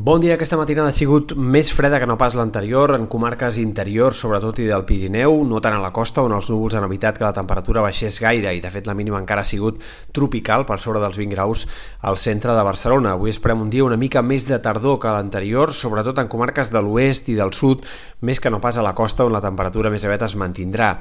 Bon dia, aquesta matinada ha sigut més freda que no pas l'anterior en comarques interiors, sobretot i del Pirineu, no tant a la costa, on els núvols han evitat que la temperatura baixés gaire i de fet la mínima encara ha sigut tropical, per sobre dels 20 graus al centre de Barcelona. Avui esperem un dia una mica més de tardor que l'anterior, sobretot en comarques de l'oest i del sud, més que no pas a la costa on la temperatura més aviat es mantindrà.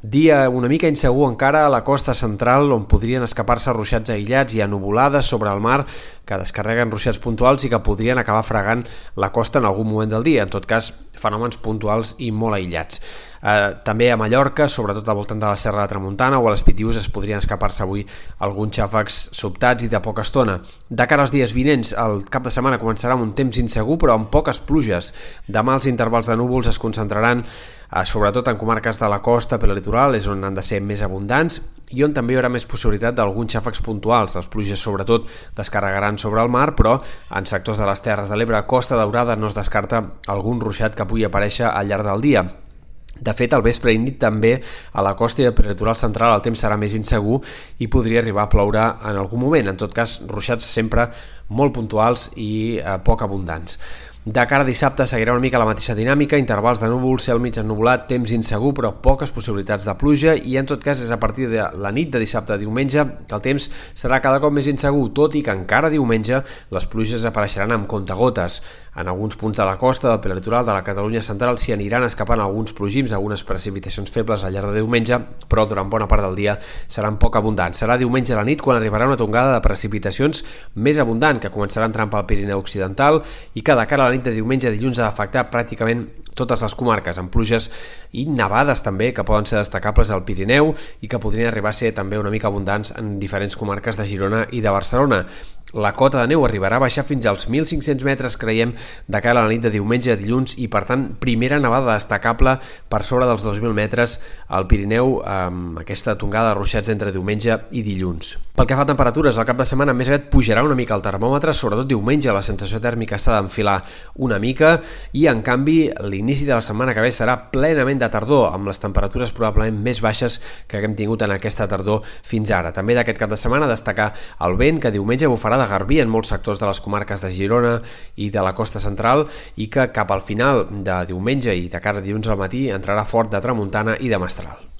Dia una mica insegur encara a la costa central, on podrien escapar-se ruixats aïllats i anuvolades sobre el mar que descarreguen ruixats puntuals i que podrien acabar fregant la costa en algun moment del dia, en tot cas fenòmens puntuals i molt aïllats. Eh, també a Mallorca, sobretot al voltant de la Serra de Tramuntana o a les Pitius es podrien escapar-se avui alguns xàfecs sobtats i de poca estona. De cara als dies vinents, el cap de setmana començarà amb un temps insegur però amb poques pluges. Demà els intervals de núvols es concentraran eh, sobretot en comarques de la costa per litoral, és on han de ser més abundants i on també hi haurà més possibilitat d'alguns xàfecs puntuals. Les pluges sobretot descarregaran sobre el mar, però en sectors de les Terres de l'Ebre, Costa Daurada, no es descarta algun ruixat que pugui aparèixer al llarg del dia. De fet, al vespre i nit també a la costa i al peritoral central el temps serà més insegur i podria arribar a ploure en algun moment. En tot cas, ruixats sempre molt puntuals i eh, poc abundants. De cara a dissabte seguirà una mica la mateixa dinàmica, intervals de núvol, cel mig ennubulat, temps insegur però poques possibilitats de pluja i en tot cas és a partir de la nit de dissabte a diumenge que el temps serà cada cop més insegur, tot i que encara diumenge les pluges apareixeran amb contagotes. En alguns punts de la costa, del prelitoral de la Catalunya central s'hi aniran escapant alguns plogims, algunes precipitacions febles al llarg de diumenge, però durant bona part del dia seran poc abundants. Serà diumenge a la nit quan arribarà una tongada de precipitacions més abundant que començarà entrant pel Pirineu Occidental i que de cara a la de diumenge a dilluns ha d'afectar pràcticament totes les comarques, amb pluges i nevades també que poden ser destacables al Pirineu i que podrien arribar a ser també una mica abundants en diferents comarques de Girona i de Barcelona. La cota de neu arribarà a baixar fins als 1.500 metres, creiem, de cara a la nit de diumenge a dilluns i, per tant, primera nevada destacable per sobre dels 2.000 metres al Pirineu amb aquesta tongada de ruixats entre diumenge i dilluns. Pel que fa a temperatures, el cap de setmana més aviat pujarà una mica el termòmetre, sobretot diumenge la sensació tèrmica s'ha d'enfilar una mica i, en canvi, l'inici de la setmana que ve serà plenament de tardor, amb les temperatures probablement més baixes que haguem tingut en aquesta tardor fins ara. També d'aquest cap de setmana destacar el vent que diumenge bufarà de garbí en molts sectors de les comarques de Girona i de la costa central i que cap al final de diumenge i de cara a dilluns al matí entrarà fort de tramuntana i de mestral.